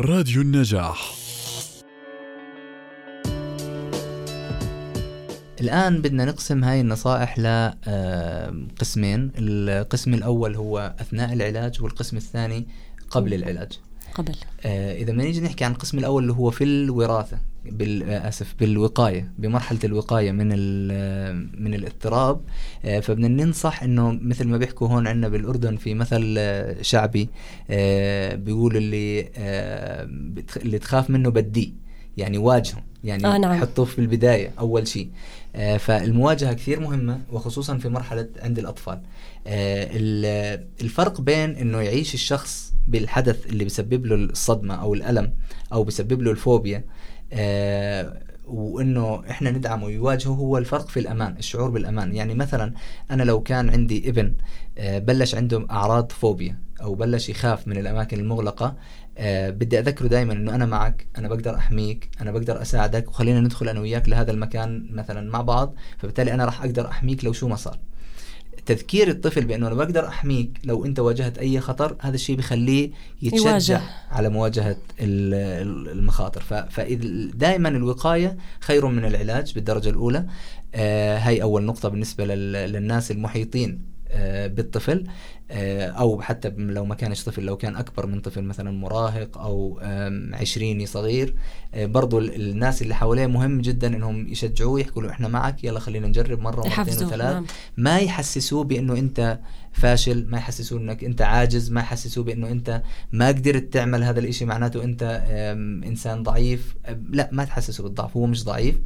راديو النجاح. الآن بدنا نقسم هاي النصائح لقسمين القسم الأول هو أثناء العلاج والقسم الثاني قبل العلاج. قبل. آه، إذا بدنا نيجي نحكي عن القسم الأول اللي هو في الوراثة بالاسف بالوقاية بمرحلة الوقاية من من الاضطراب آه، فبدنا ننصح إنه مثل ما بيحكوا هون عندنا بالأردن في مثل آه، شعبي بيقول اللي اللي تخاف منه بديه يعني واجهه يعني آه نعم. حطوه في البداية أول شيء. فالمواجهة كثير مهمة وخصوصا في مرحلة عند الأطفال. الفرق بين إنه يعيش الشخص بالحدث اللي بيسبب له الصدمة أو الألم أو بيسبب له الفوبيا آه وإنه إحنا ندعمه ويواجهه هو الفرق في الأمان الشعور بالأمان. يعني مثلا أنا لو كان عندي ابن آه بلش عنده أعراض فوبيا أو بلش يخاف من الأماكن المغلقة آه بدي أذكره دائما إنه أنا معك أنا بقدر أحميك أنا بقدر أساعدك وخلينا ندخل أنا وياك لهذا المكان مثلا مع بعض فبالتالي أنا راح أقدر أحميك لو شو ما صار. تذكير الطفل بأنه أنا بقدر أحميك لو أنت واجهت أي خطر هذا الشيء بخليه يتشجع يواجه. على مواجهة المخاطر. فدائما الوقاية خير من العلاج بالدرجة الأولى. آه هاي أول نقطة بالنسبة للناس المحيطين. بالطفل آه، أو حتى لو ما كانش طفل لو كان أكبر من طفل مثلا مراهق أو عشريني صغير آه، برضو الناس اللي حواليه مهم جدا إنهم يشجعوه يحكوا له إحنا معك يلا خلينا نجرب مرة ومرتين وثلاث. نعم. ما يحسسوه بأنه أنت فاشل ما يحسسوه إنك أنت عاجز ما يحسسوه بأنه أنت ما قدرت تعمل هذا الإشي معناته أنت إنسان ضعيف. لا ما تحسسه بالضعف هو مش ضعيف.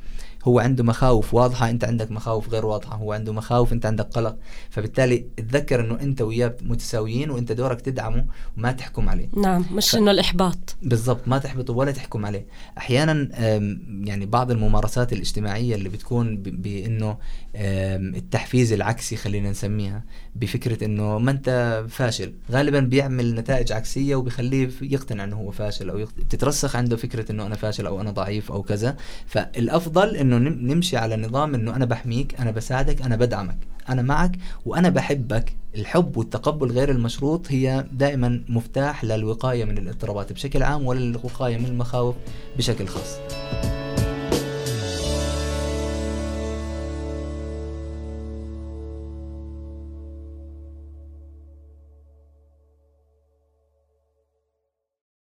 هو عنده مخاوف واضحة أنت عندك مخاوف غير واضحة. هو عنده مخاوف أنت عندك قلق. فبالتالي تذكر انه انت وياه متساويين وانت دورك تدعمه وما تحكم عليه. نعم مش ف... إنه الإحباط. بالضبط ما تحبطه ولا تحكم عليه. أحيانا يعني بعض الممارسات الاجتماعية اللي بتكون بإنه التحفيز العكسي خلينا نسميها بفكرة إنه ما أنت فاشل. غالبا بيعمل نتائج عكسية وبيخليه يقتنع إنه هو فاشل أو يقت... بتترسخ عنده فكرة إنه أنا فاشل أو أنا ضعيف أو كذا. فالأفضل إنه نمشي على نظام إنه أنا بحميك أنا بساعدك أنا بدعمك. أنا معك وأنا بحبك. الحب والتقبل غير المشروط هي دائما مفتاح للوقاية من الاضطرابات بشكل عام وللوقايه من المخاوف بشكل خاص.